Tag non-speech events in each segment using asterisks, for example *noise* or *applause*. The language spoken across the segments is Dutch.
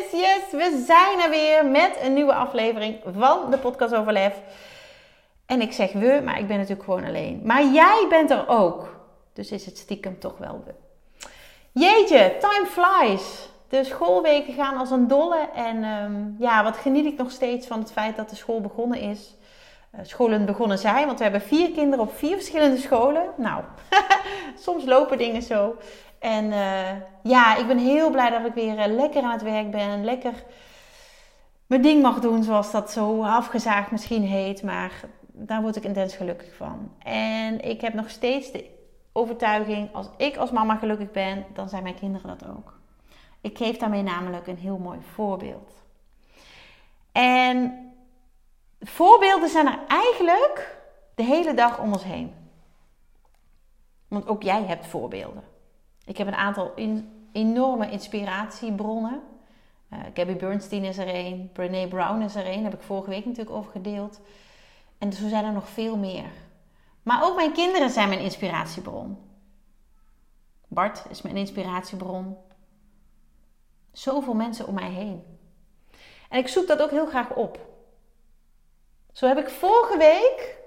Yes, yes! We zijn er weer met een nieuwe aflevering van de Podcast over Lef. En ik zeg we, maar ik ben natuurlijk gewoon alleen. Maar jij bent er ook. Dus is het stiekem toch wel we. Jeetje, time flies. De schoolweken gaan als een dolle. En um, ja, wat geniet ik nog steeds van het feit dat de school begonnen is. Uh, scholen begonnen zijn, want we hebben vier kinderen op vier verschillende scholen. Nou, *laughs* soms lopen dingen zo. En uh, ja, ik ben heel blij dat ik weer uh, lekker aan het werk ben. Lekker mijn ding mag doen, zoals dat zo afgezaagd misschien heet. Maar daar word ik intens gelukkig van. En ik heb nog steeds de overtuiging, als ik als mama gelukkig ben, dan zijn mijn kinderen dat ook. Ik geef daarmee namelijk een heel mooi voorbeeld. En voorbeelden zijn er eigenlijk de hele dag om ons heen. Want ook jij hebt voorbeelden. Ik heb een aantal enorme inspiratiebronnen. Uh, Gabby Bernstein is er een, Brene Brown is er een, heb ik vorige week natuurlijk over gedeeld. En zo zijn er nog veel meer. Maar ook mijn kinderen zijn mijn inspiratiebron. Bart is mijn inspiratiebron. Zoveel mensen om mij heen. En ik zoek dat ook heel graag op. Zo heb ik vorige week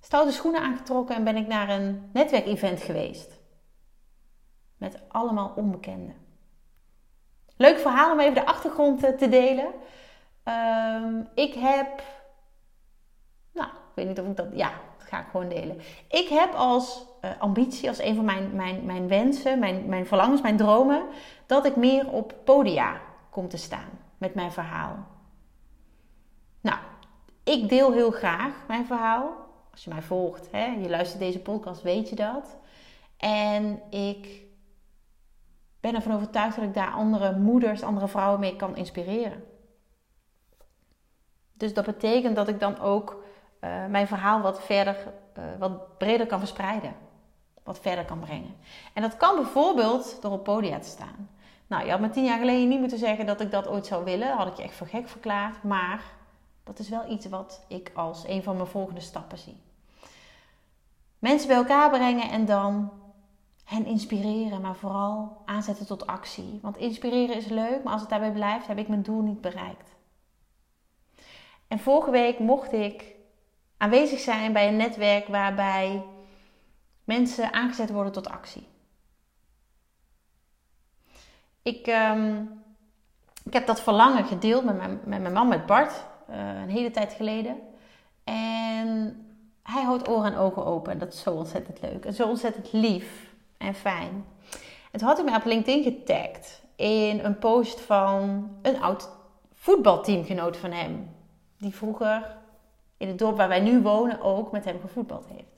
stoute schoenen aangetrokken en ben ik naar een netwerkevent geweest. Met allemaal onbekenden. Leuk verhaal om even de achtergrond te delen. Um, ik heb. Nou, ik weet niet of ik dat. Ja, dat ga ik gewoon delen. Ik heb als uh, ambitie, als een van mijn, mijn, mijn wensen, mijn, mijn verlangens, mijn dromen, dat ik meer op podia kom te staan met mijn verhaal. Nou, ik deel heel graag mijn verhaal. Als je mij volgt, hè, je luistert deze podcast, weet je dat. En ik ben ervan overtuigd dat ik daar andere moeders, andere vrouwen mee kan inspireren. Dus dat betekent dat ik dan ook uh, mijn verhaal wat verder, uh, wat breder kan verspreiden. Wat verder kan brengen. En dat kan bijvoorbeeld door op podia te staan. Nou, je had me tien jaar geleden niet moeten zeggen dat ik dat ooit zou willen. Had ik je echt voor gek verklaard. Maar dat is wel iets wat ik als een van mijn volgende stappen zie. Mensen bij elkaar brengen en dan hen inspireren, maar vooral aanzetten tot actie. Want inspireren is leuk, maar als het daarbij blijft, heb ik mijn doel niet bereikt. En vorige week mocht ik aanwezig zijn bij een netwerk waarbij mensen aangezet worden tot actie. Ik, um, ik heb dat verlangen gedeeld met mijn, met mijn man, met Bart, uh, een hele tijd geleden. En hij houdt oren en ogen open. Dat is zo ontzettend leuk en zo ontzettend lief en fijn. En toen had hij mij op LinkedIn getagd in een post van een oud voetbalteamgenoot van hem. Die vroeger in het dorp waar wij nu wonen ook met hem gevoetbald heeft.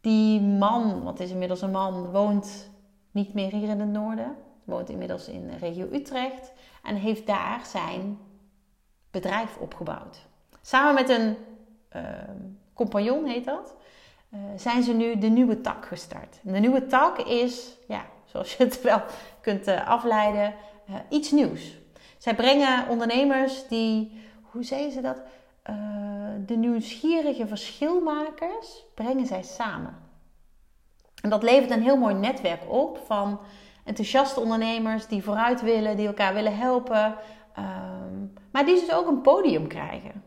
Die man, wat is inmiddels een man, woont niet meer hier in het noorden. Woont inmiddels in de regio Utrecht. En heeft daar zijn bedrijf opgebouwd. Samen met een uh, compagnon heet dat. Uh, zijn ze nu de nieuwe tak gestart. De nieuwe tak is, ja, zoals je het wel kunt uh, afleiden, uh, iets nieuws. Zij brengen ondernemers die, hoe zeggen ze dat? de nieuwsgierige verschilmakers brengen zij samen. En dat levert een heel mooi netwerk op van enthousiaste ondernemers die vooruit willen, die elkaar willen helpen, um, maar die dus ook een podium krijgen.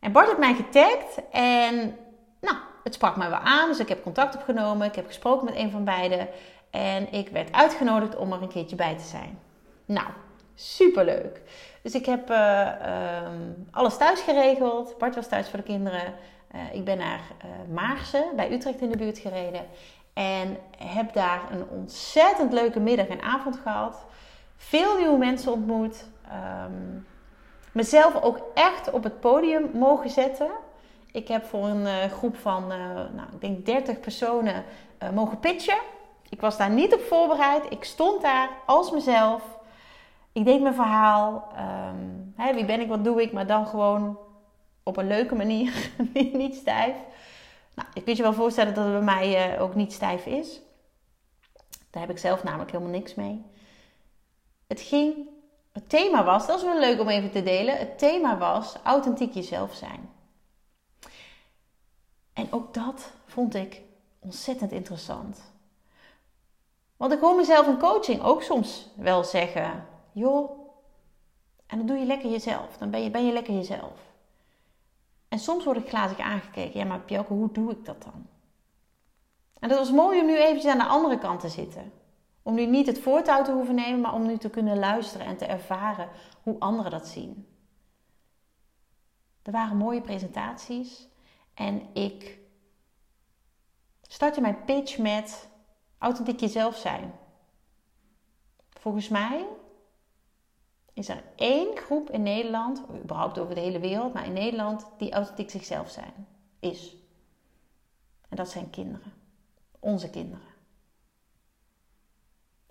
En Bart heeft mij getagd en nou, het sprak mij wel aan, dus ik heb contact opgenomen. Ik heb gesproken met een van beiden. En ik werd uitgenodigd om er een keertje bij te zijn. Nou, superleuk. Dus ik heb uh, um, alles thuis geregeld. Bart was thuis voor de kinderen. Uh, ik ben naar uh, Maarsen bij Utrecht in de buurt gereden. En heb daar een ontzettend leuke middag en avond gehad. Veel nieuwe mensen ontmoet. Um, mezelf ook echt op het podium mogen zetten. Ik heb voor een uh, groep van, uh, nou, ik denk 30 personen uh, mogen pitchen. Ik was daar niet op voorbereid. Ik stond daar als mezelf. ik deed mijn verhaal. Ehm, wie ben ik, wat doe ik, maar dan gewoon op een leuke manier, *laughs* niet stijf. Nou, je kunt je wel voorstellen dat het bij mij ook niet stijf is. Daar heb ik zelf namelijk helemaal niks mee. Het ging, het thema was, dat is wel leuk om even te delen. Het thema was authentiek jezelf zijn. Ook dat vond ik ontzettend interessant. Want ik hoor mezelf in coaching ook soms wel zeggen: joh, en dan doe je lekker jezelf. Dan ben je, ben je lekker jezelf. En soms word ik glazig aangekeken. Ja, maar Pjelke, hoe doe ik dat dan? En dat was mooi om nu eventjes aan de andere kant te zitten. Om nu niet het voortouw te hoeven nemen, maar om nu te kunnen luisteren en te ervaren hoe anderen dat zien. Er waren mooie presentaties en ik startte mijn pitch met authentiek jezelf zijn. Volgens mij is er één groep in Nederland, überhaupt over de hele wereld, maar in Nederland, die authentiek zichzelf zijn. Is. En dat zijn kinderen. Onze kinderen.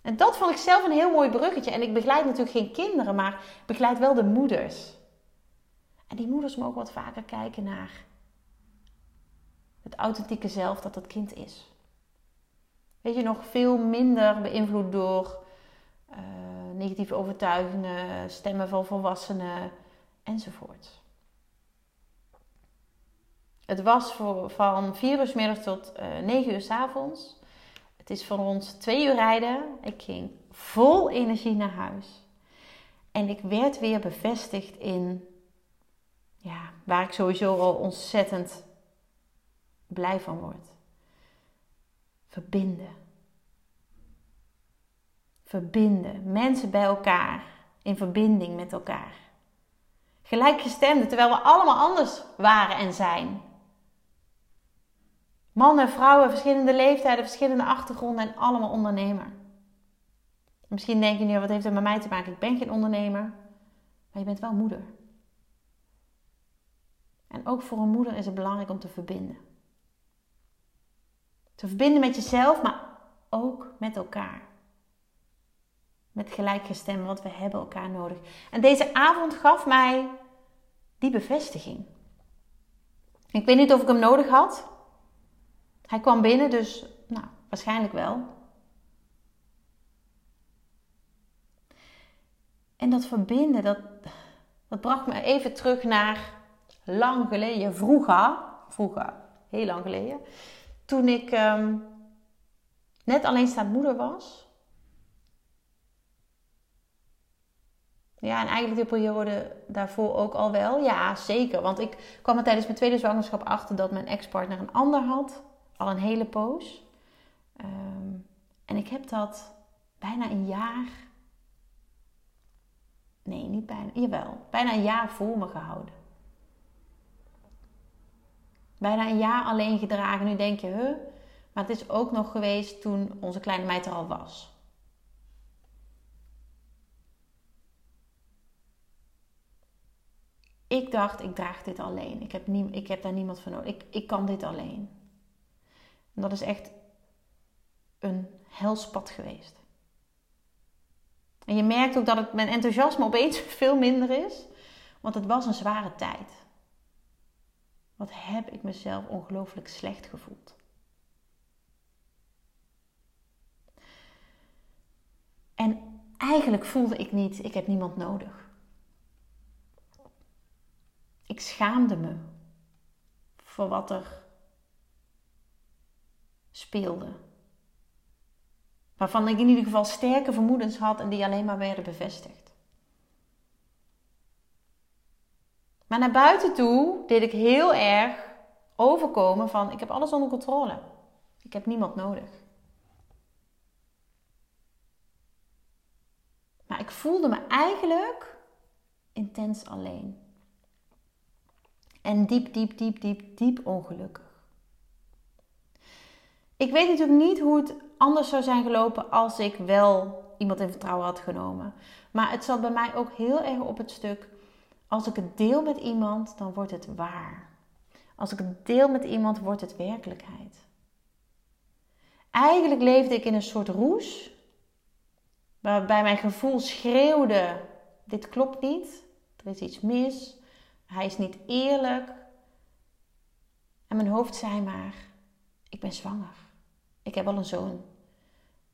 En dat vond ik zelf een heel mooi bruggetje. En ik begeleid natuurlijk geen kinderen, maar begeleid wel de moeders. En die moeders mogen wat vaker kijken naar het authentieke zelf dat dat kind is. Weet je, nog veel minder beïnvloed door uh, negatieve overtuigingen, stemmen van volwassenen enzovoort. Het was van 4 uur s middag tot uh, eh, 9 uur s avonds. Het is van ons 2 uur rijden. Ik ging vol energie naar huis. En ik werd weer bevestigd in ja, waar ik sowieso al ontzettend blij van word. Verbinden verbinden. Mensen bij elkaar. In verbinding met elkaar. Gelijkgestemden, terwijl we allemaal anders waren en zijn. Mannen, vrouwen, verschillende leeftijden, verschillende achtergronden en allemaal ondernemer. Misschien denk je nu, wat heeft dat met mij te maken? Ik ben geen ondernemer, maar je bent wel moeder. En ook voor een moeder is het belangrijk om te verbinden. Te verbinden met jezelf, maar ook met elkaar met gelijkgestemden, want we hebben elkaar nodig. En deze avond gaf mij die bevestiging. Ik weet niet of ik hem nodig had. Hij kwam binnen, dus nou, waarschijnlijk wel. En dat verbinden, dat, dat bracht me even terug naar lang geleden, vroeger, vroeger, heel lang geleden, toen ik um, net alleenstaand moeder was. Ja, en eigenlijk de periode daarvoor ook al wel. Ja, zeker. Want ik kwam er tijdens mijn tweede zwangerschap achter dat mijn ex-partner een ander had. Al een hele poos. Ehm, en ik heb dat bijna een jaar. Nee, niet bijna. Jawel. Bijna een jaar voor me gehouden. Bijna een jaar alleen gedragen. Nu denk je, huh? Maar het is ook nog geweest toen onze kleine meid er al was. Ik dacht, ik draag dit alleen. Ik heb, ik heb daar niemand voor nodig. Ik, ik kan dit alleen. En dat is echt een helspad geweest. En je merkt ook dat het, mijn enthousiasme opeens *laughs* veel minder is. Want het was een zware tijd. Wat heb ik mezelf ongelooflijk slecht gevoeld. En eigenlijk voelde ik niet, ik heb niemand nodig. Ik schaamde me voor wat er speelde. Waarvan ik in ieder geval sterke vermoedens had en die alleen maar werden bevestigd. Maar naar buiten toe deed ik heel erg overkomen van ik heb alles onder controle. Ik heb niemand nodig. Maar ik voelde me eigenlijk intens alleen. En diep, diep, diep, diep, diep ongelukkig. Ik weet natuurlijk niet hoe het anders zou zijn gelopen als ik wel iemand in vertrouwen had genomen. Maar het zat bij mij ook heel erg op het stuk. Als ik het deel met iemand, dan wordt het waar. Als ik het deel met iemand, wordt het werkelijkheid. Eigenlijk leefde ik in een soort roes Waarbij mijn gevoel schreeuwde: dit klopt niet, er is iets mis, hij is niet eerlijk. En mijn hoofd zei maar: ik ben zwanger. Ik heb al een zoon.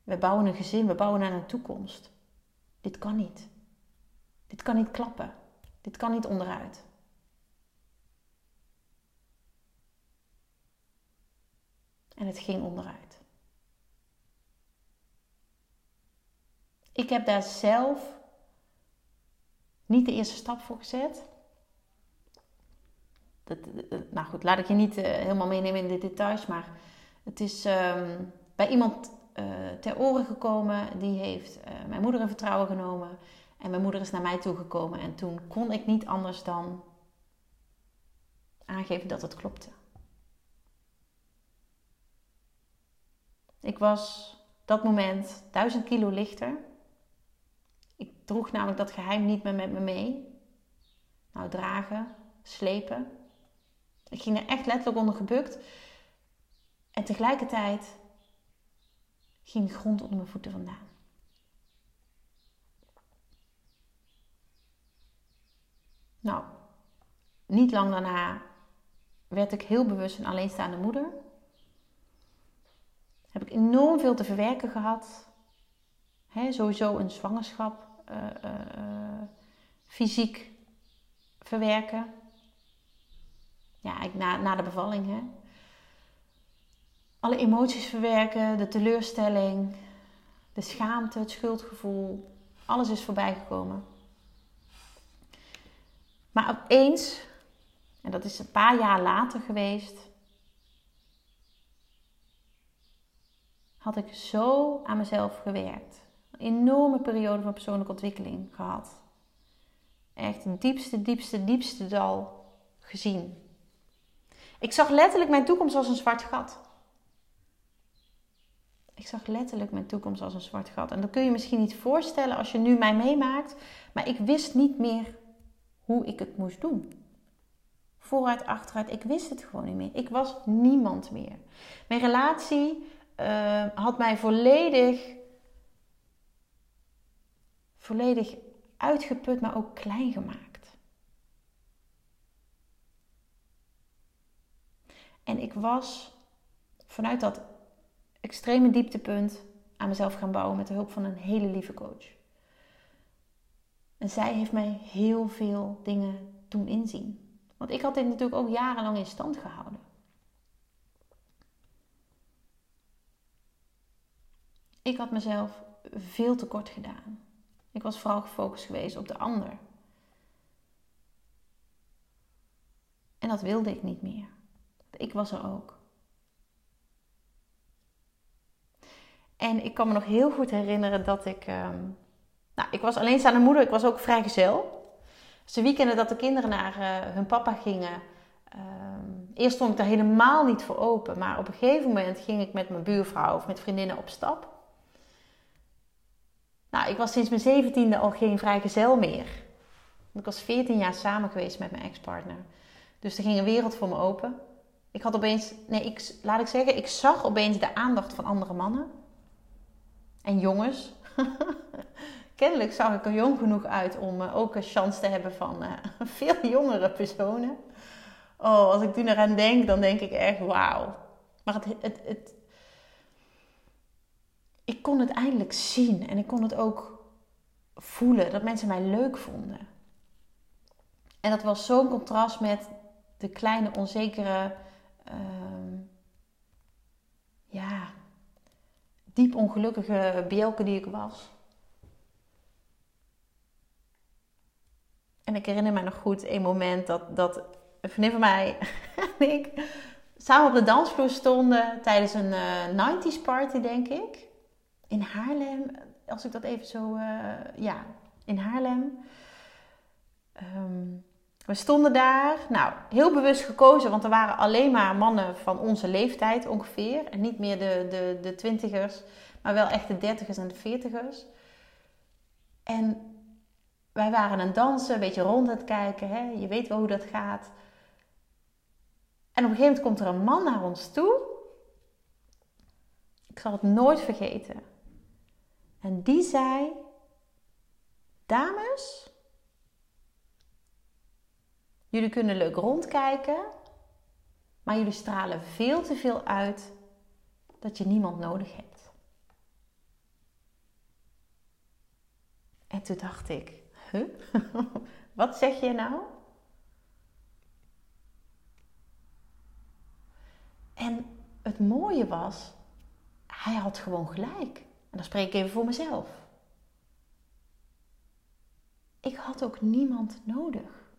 We bouwen een gezin, we bouwen naar een toekomst. Dit kan niet. Dit kan niet klappen. Dit kan niet onderuit. En het ging onderuit. Ik heb daar zelf niet de eerste stap voor gezet. Dat, nou goed, laat ik je niet uh, helemaal meenemen in de details, maar het is um, bij iemand ter oren gekomen. Die heeft mijn moeder in vertrouwen genomen. En mijn moeder is naar mij toegekomen. En toen kon ik niet anders dan aangeven dat het klopte. Ik was dat moment duizend kilo lichter. Ik droeg namelijk dat geheim niet meer met me mee. Nou, dragen, slepen. Ik ging er echt letterlijk onder gebukt. En tegelijkertijd ging de grond onder mijn voeten vandaan. Nou, niet lang daarna werd ik heel bewust een alleenstaande moeder. Heb ik enorm veel te verwerken gehad. Sowieso een zwangerschap, uh, uh, fysiek verwerken. Ja, na, na de bevalling. Hè. Alle emoties verwerken, de teleurstelling, de schaamte, het schuldgevoel. Alles is voorbij gekomen. Maar opeens, en dat is een paar jaar later geweest, had ik zo aan mezelf gewerkt. Een enorme periode van persoonlijke ontwikkeling gehad. Echt het diepste, diepste, diepste dal gezien. Ik zag letterlijk mijn toekomst als een zwart gat. Ik zag letterlijk mijn toekomst als een zwart gat. En dat kun je misschien niet voorstellen als je nu mij meemaakt. Maar ik wist niet meer hoe ik het moest doen. Vooruit, achteruit, ik wist het gewoon niet meer. Ik was niemand meer. Mijn relatie uh, had mij volledig, volledig uitgeput, maar ook klein gemaakt. En ik was vanuit dat extreme dieptepunt aan mezelf gaan bouwen met de hulp van een hele lieve coach. En zij heeft mij heel veel dingen doen inzien. Want ik had dit natuurlijk ook jarenlang in stand gehouden. Ik had mezelf veel te kort gedaan. Ik was vooral gefocust geweest op de ander. En dat wilde ik niet meer. Ik was er ook. En ik kan me nog heel goed herinneren dat ik. Um, nou, ik was alleenstaande moeder, ik was ook vrijgezel. Dus de weekenden dat de kinderen naar uh, hun papa gingen. Um, eerst stond ik daar helemaal niet voor open. Maar op een gegeven moment ging ik met mijn buurvrouw of met vriendinnen op stap. Nou, ik was sinds mijn zeventiende al geen vrijgezel meer. Ik was 14 jaar samen geweest met mijn ex-partner. Dus er ging een wereld voor me open. Ik had opeens, nee, ik, laat ik zeggen, ik zag opeens de aandacht van andere mannen. En jongens. *laughs* Kennelijk zag ik er jong genoeg uit om uh, ook een chance te hebben van uh, *laughs* veel jongere personen. Oh, als ik nu eraan denk, dan denk ik echt wauw. Maar het, het, het, ik kon het eindelijk zien en ik kon het ook voelen dat mensen mij leuk vonden. En dat was zo'n contrast met de kleine, onzekere, uh, ja, diep ongelukkige Bielke die ik was. En ik herinner me nog goed een moment dat, dat een vriendin van mij *laughs* en ik samen op de dansvloer stonden tijdens een uh, eh, 90s party, denk ik in Haarlem, als ik dat even zo, uh, ja, in Haarlem. Um, we stonden daar, nou, heel bewust gekozen, want er waren alleen maar mannen van onze leeftijd ongeveer. En niet meer de, de, de twintigers, maar wel echt de dertigers en de veertigers. En wij waren aan het dansen, een beetje rond het kijken, hè? je weet wel hoe dat gaat. En op een gegeven moment komt er een man naar ons toe. Ik zal het nooit vergeten. En die zei: Dames, jullie kunnen leuk rondkijken, maar jullie stralen veel te veel uit dat je niemand nodig hebt. En toen dacht ik: *laughs* Wat zeg je nou? En het mooie was, hij had gewoon gelijk. En dan spreek ik even voor mezelf. Ik had ook niemand nodig.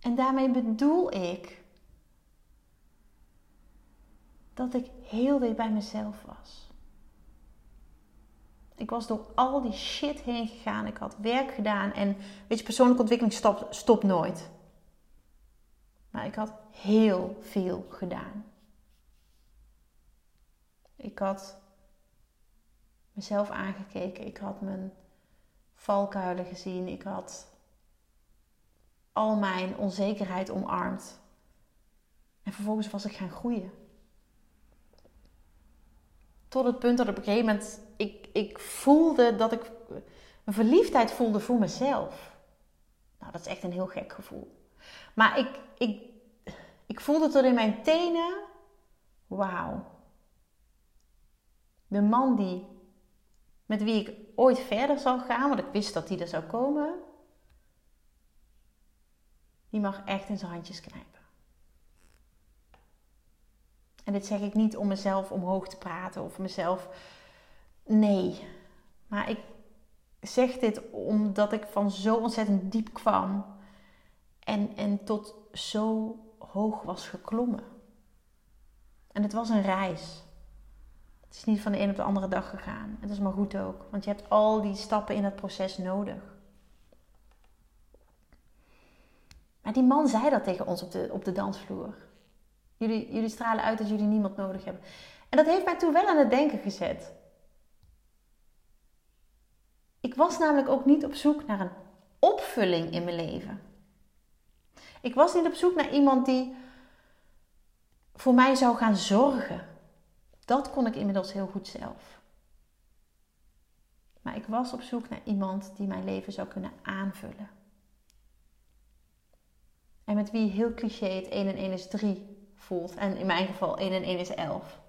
En daarmee bedoel ik dat ik heel dicht bij mezelf was. Ik was door al die shit heen gegaan. Ik had werk gedaan. En weet je, persoonlijke ontwikkeling stopt, nooit. Maar ik had heel veel gedaan. Ik had mezelf aangekeken. Ik had mijn valkuilen gezien. Ik had al mijn onzekerheid omarmd. En vervolgens was ik gaan groeien. Tot het punt dat op een gegeven moment ik, ik voelde dat ik een verliefdheid voelde voor mezelf. Nou, dat is echt een heel gek gevoel. Maar ik, ik, ik voelde tot in mijn tenen: wauw. De man die, met wie ik ooit verder zou gaan, want ik wist dat die er zou komen, die mag echt in zijn handjes knijpen. En dit zeg ik niet om mezelf omhoog te praten of mezelf. Nee. Maar ik zeg dit omdat ik van zo ontzettend diep kwam. En, en tot zo hoog was geklommen. En het was een reis. Het is niet van de een op de andere dag gegaan. Dat is maar goed ook. Want je hebt al die stappen in het proces nodig. Maar die man zei dat tegen ons op de, op de dansvloer. Jullie, stralen uit dat jullie niemand nodig hebben. En dat heeft mij toen wel aan het denken gezet. Ik was namelijk ook niet op zoek naar een opvulling in mijn leven. Ik was niet op zoek naar iemand die voor mij zou gaan zorgen. Dat kon ik inmiddels heel goed zelf. Maar ik was op zoek naar iemand die mijn leven zou kunnen aanvullen. En met wie heel cliché het 1 en 1 is 3 voelt. En in mijn geval 1 en 1 is 11.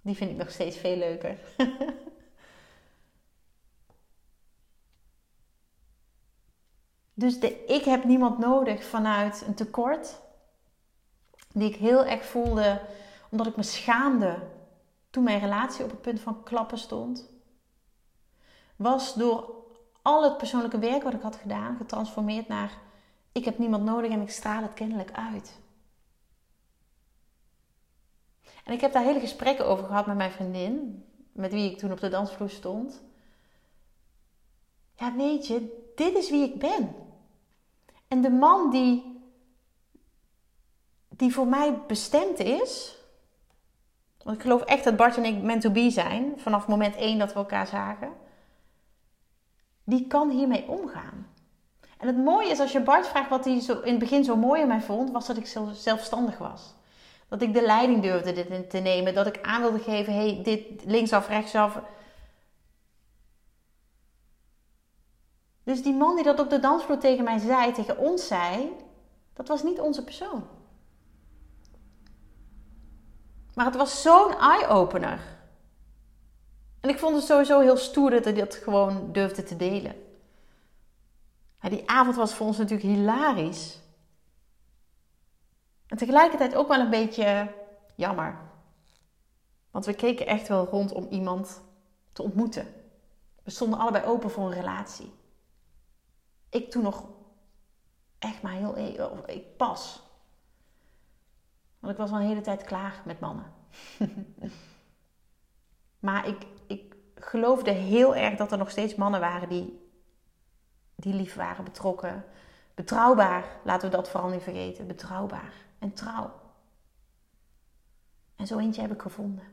Die vind ik nog steeds veel leuker. *laughs* dus de ik heb niemand nodig vanuit een tekort. Die ik heel erg voelde omdat ik me schaamde toen mijn relatie op het punt van klappen stond. Was door al het persoonlijke werk wat ik had gedaan getransformeerd naar ik heb niemand nodig en ik straal het kennelijk uit. En ik heb daar hele gesprekken over gehad met mijn vriendin, met wie ik toen op de dansvloer stond. Ja, weet je, dit is wie ik ben. En de man die, die voor mij bestemd is, want ik geloof echt dat Bart en ik meant to be zijn, vanaf moment één dat we elkaar zagen, die kan hiermee omgaan. En het mooie is als je Bart vraagt wat hij zo in het begin zo mooi aan mij vond, was dat ik zelfstandig was. Dat ik de leiding durfde dit te nemen. Dat ik aan wilde geven, hey, dit linksaf, rechtsaf. Dus die man die dat op de dansvloer tegen mij zei, tegen ons zei, dat was niet onze persoon. Maar het was zo'n eye-opener. En ik vond het sowieso heel stoer dat hij dat gewoon durfde te delen. die avond was voor ons natuurlijk hilarisch. En tegelijkertijd ook wel een beetje jammer. Want we keken echt wel rond om iemand te ontmoeten. We stonden allebei open voor een relatie. Ik toen nog echt maar heel... E- ik pas. Want ik was al een hele tijd klaar met mannen. *laughs* maar ik, ik geloofde heel erg dat er nog steeds mannen waren die, die lief waren, betrokken. Betrouwbaar, laten we dat vooral niet vergeten. Betrouwbaar en trouw. En zo eentje heb ik gevonden.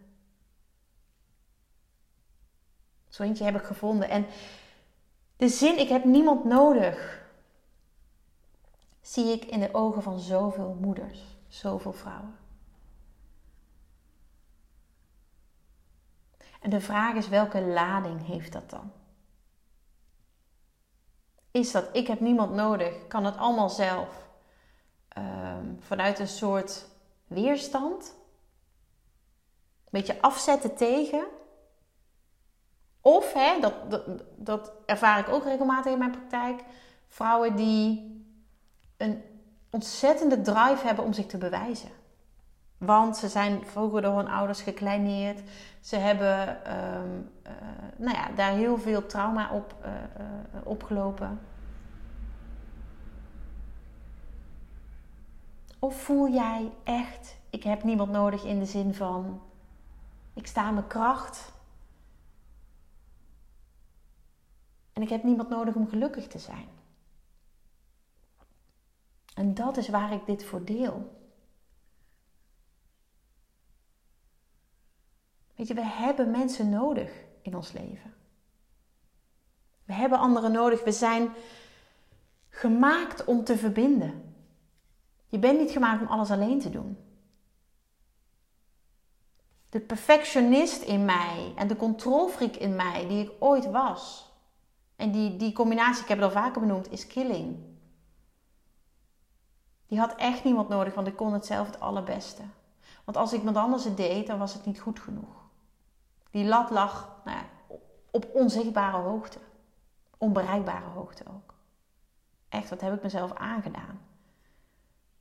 Zo eentje heb ik gevonden. En de zin, ik heb niemand nodig, zie ik in de ogen van zoveel moeders, zoveel vrouwen. En de vraag is, welke lading heeft dat dan? Is dat ik heb niemand nodig, kan het allemaal zelf ehm, vanuit een soort weerstand, een beetje afzetten tegen. Of, hè, dat, dat, ervaar ik ook regelmatig in mijn praktijk, vrouwen die een ontzettende drive hebben om zich te bewijzen. Want ze zijn vroeger door hun ouders gekleineerd. Ze hebben ehm, eh, nou ja, daar heel veel trauma op uh, opgelopen. Of voel jij echt, ik heb niemand nodig in de zin van, ik sta mijn kracht. En ik heb niemand nodig om gelukkig te zijn. En dat is waar ik dit voor deel. Weet je, we hebben mensen nodig in ons leven. We hebben anderen nodig. We zijn gemaakt om te verbinden. Je bent niet gemaakt om alles alleen te doen. De perfectionist in mij en de controlfreak in mij, die ik ooit was. En die, die combinatie, ik heb het al vaker benoemd, is killing. Die had echt niemand nodig, want ik kon het zelf het allerbeste. Want als ik iemand anders het deed, dan was het niet goed genoeg. Die lat lag nou ja, op onzichtbare hoogte. Onbereikbare hoogte ook. Echt, wat heb ik mezelf aangedaan?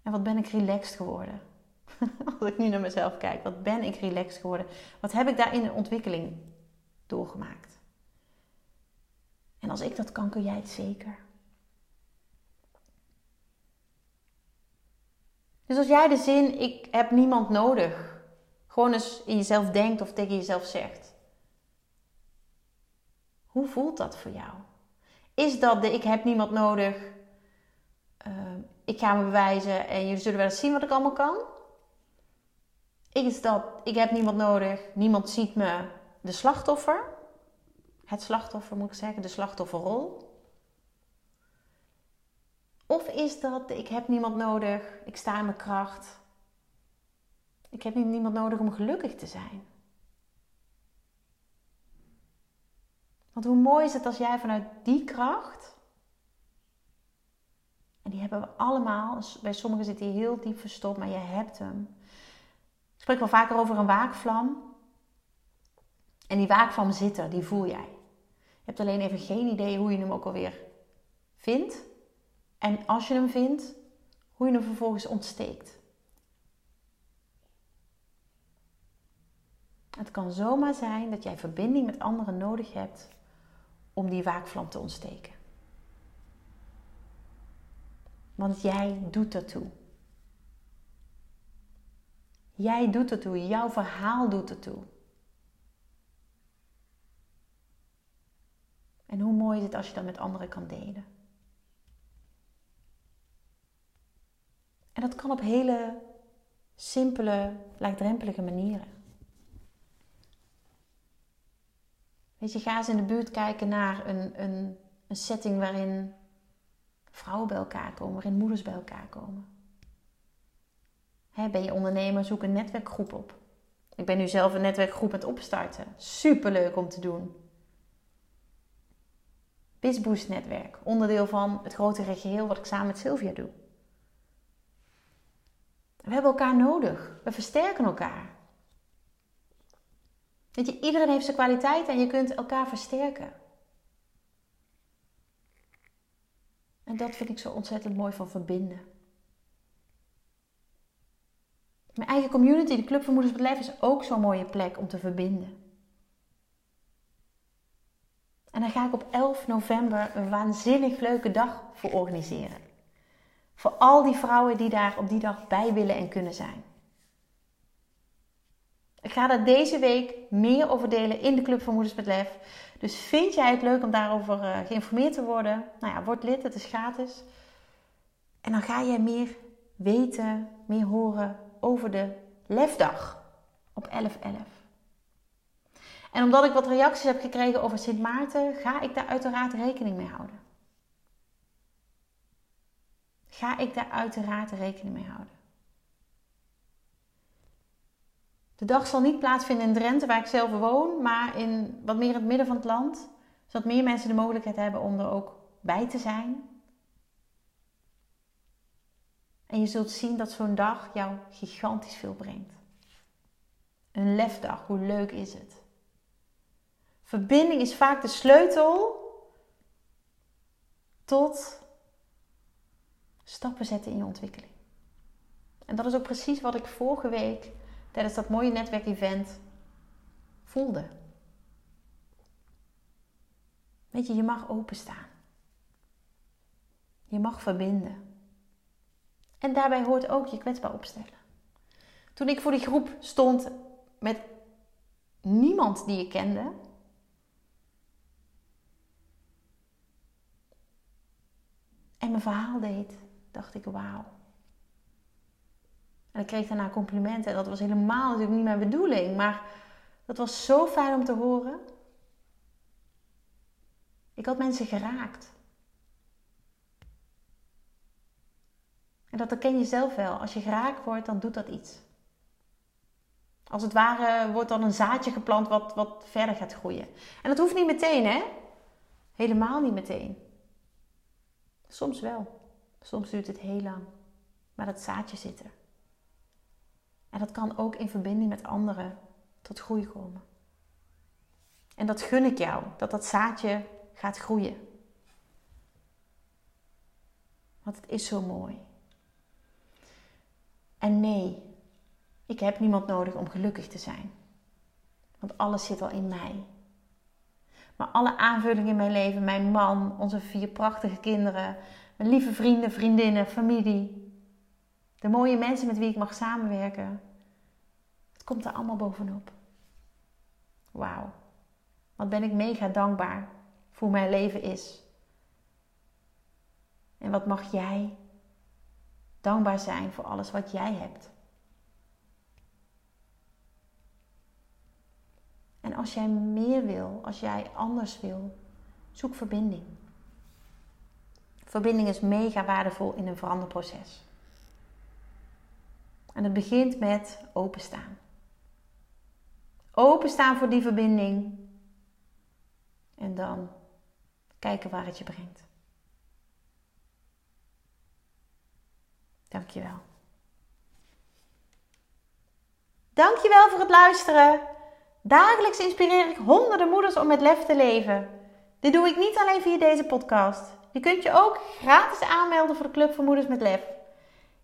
En wat ben ik relaxed geworden? *laughs* Als ik nu naar mezelf kijk, wat ben ik relaxed geworden? Wat heb ik daar in de ontwikkeling doorgemaakt? En als ik dat kan, kun jij het zeker. Dus als jij de zin, ik heb niemand nodig, gewoon eens in jezelf denkt of tegen jezelf zegt. Hoe voelt dat voor jou? Is dat de ik heb niemand nodig, uh, ik ga me bewijzen en jullie zullen wel eens zien wat ik allemaal kan? Is dat ik heb niemand nodig, niemand ziet me, de slachtoffer? Het slachtoffer moet ik zeggen, de slachtofferrol. Of is dat ik heb niemand nodig, ik sta in mijn kracht. Ik heb niemand nodig om gelukkig te zijn. Want hoe mooi is het als jij vanuit die kracht, en die hebben we allemaal, bij sommigen zit die heel diep verstopt, maar je hebt hem. Ik spreek wel vaker over een waakvlam. En die waakvlam zit er, die voel jij. Je hebt alleen even geen idee hoe je hem ook alweer vindt. En als je hem vindt, hoe je hem vervolgens ontsteekt. Het kan zomaar zijn dat jij verbinding met anderen nodig hebt om die waakvlam te ontsteken. Want jij doet ertoe. Jij doet ertoe, jouw verhaal doet ertoe. En hoe mooi is het als je dat met anderen kan delen? En dat kan op hele simpele, laagdrempelige manieren. Weet je, ga eens in de buurt kijken naar een, een, een setting waarin vrouwen bij elkaar komen, waarin moeders bij elkaar komen. ben je ondernemer, zoek een netwerkgroep op. Ik ben nu zelf een netwerkgroep met opstarten. Super leuk om te doen. Bizboost netwerk, onderdeel van het grotere geheel wat ik samen met Sylvia doe. We hebben elkaar nodig. We versterken elkaar. Weet je, iedereen heeft zijn kwaliteit en je kunt elkaar versterken. En dat vind ik zo ontzettend mooi van verbinden. Mijn eigen community, de Club van Moeders Bedrijf, is ook zo'n mooie plek om te verbinden. En daar ga ik op 11 november een waanzinnig leuke dag voor organiseren. Voor al die vrouwen die daar op die dag bij willen en kunnen zijn. Ik ga daar deze week meer over delen in de Club van Moeders met Lef. Dus vind jij het leuk om daarover uh, geïnformeerd te worden? Nou ja, word lid, het is gratis. En dan ga je meer weten, meer horen over de Lefdag op 11-11. En omdat ik wat reacties heb gekregen over Sint Maarten, ga ik daar uiteraard rekening mee houden. Ga ik daar uiteraard rekening mee houden. De dag zal niet plaatsvinden in Drenthe, waar ik zelf woon, maar in wat meer het midden van het land. Zodat meer mensen de mogelijkheid hebben om er ook bij te zijn. En je zult zien dat zo'n dag jou gigantisch veel brengt. Een lefdag, hoe leuk is het? Verbinding is vaak de sleutel tot stappen zetten in je ontwikkeling. En dat is ook precies wat ik vorige week tijdens dat mooie netwerkevent voelde. Weet je, je mag openstaan. Je mag verbinden. En daarbij hoort ook je kwetsbaar opstellen. Toen ik voor die groep stond met niemand die ik kende, en mijn verhaal deed, dacht ik: wauw. En ik kreeg daarna complimenten. En dat was helemaal natuurlijk niet mijn bedoeling. Maar dat was zo fijn om te horen. Ik had mensen geraakt. En dat herken je zelf wel. Als je geraakt wordt, dan doet dat iets. Als het ware wordt dan een zaadje geplant wat, wat verder gaat groeien. En dat hoeft niet meteen, hè? Helemaal niet meteen. Soms wel. Soms duurt het heel lang. Maar dat zaadje zit er. En dat kan ook in verbinding met anderen tot groei komen. En dat gun ik jou, dat dat zaadje gaat groeien. Want het is zo mooi. En nee, ik heb niemand nodig om gelukkig te zijn. Want alles zit al in mij. Maar alle aanvullingen in mijn leven, mijn man, onze vier prachtige kinderen, mijn lieve vrienden, vriendinnen, familie, de mooie mensen met wie ik mag samenwerken, het komt er allemaal bovenop. Wauw, wat ben ik mega dankbaar voor mijn leven is. En wat mag jij dankbaar zijn voor alles wat jij hebt. En als jij meer wil, als jij anders wil, zoek verbinding. Verbinding is mega waardevol in een veranderproces. En het begint met openstaan. Openstaan voor die verbinding. En dan kijken waar het je brengt. Dankjewel. Dankjewel voor het luisteren. Dagelijks inspireer ik honderden moeders om met lef te leven. Dit doe ik niet alleen via deze podcast. Je kunt je ook gratis aanmelden voor de Club voor Moeders met Lef.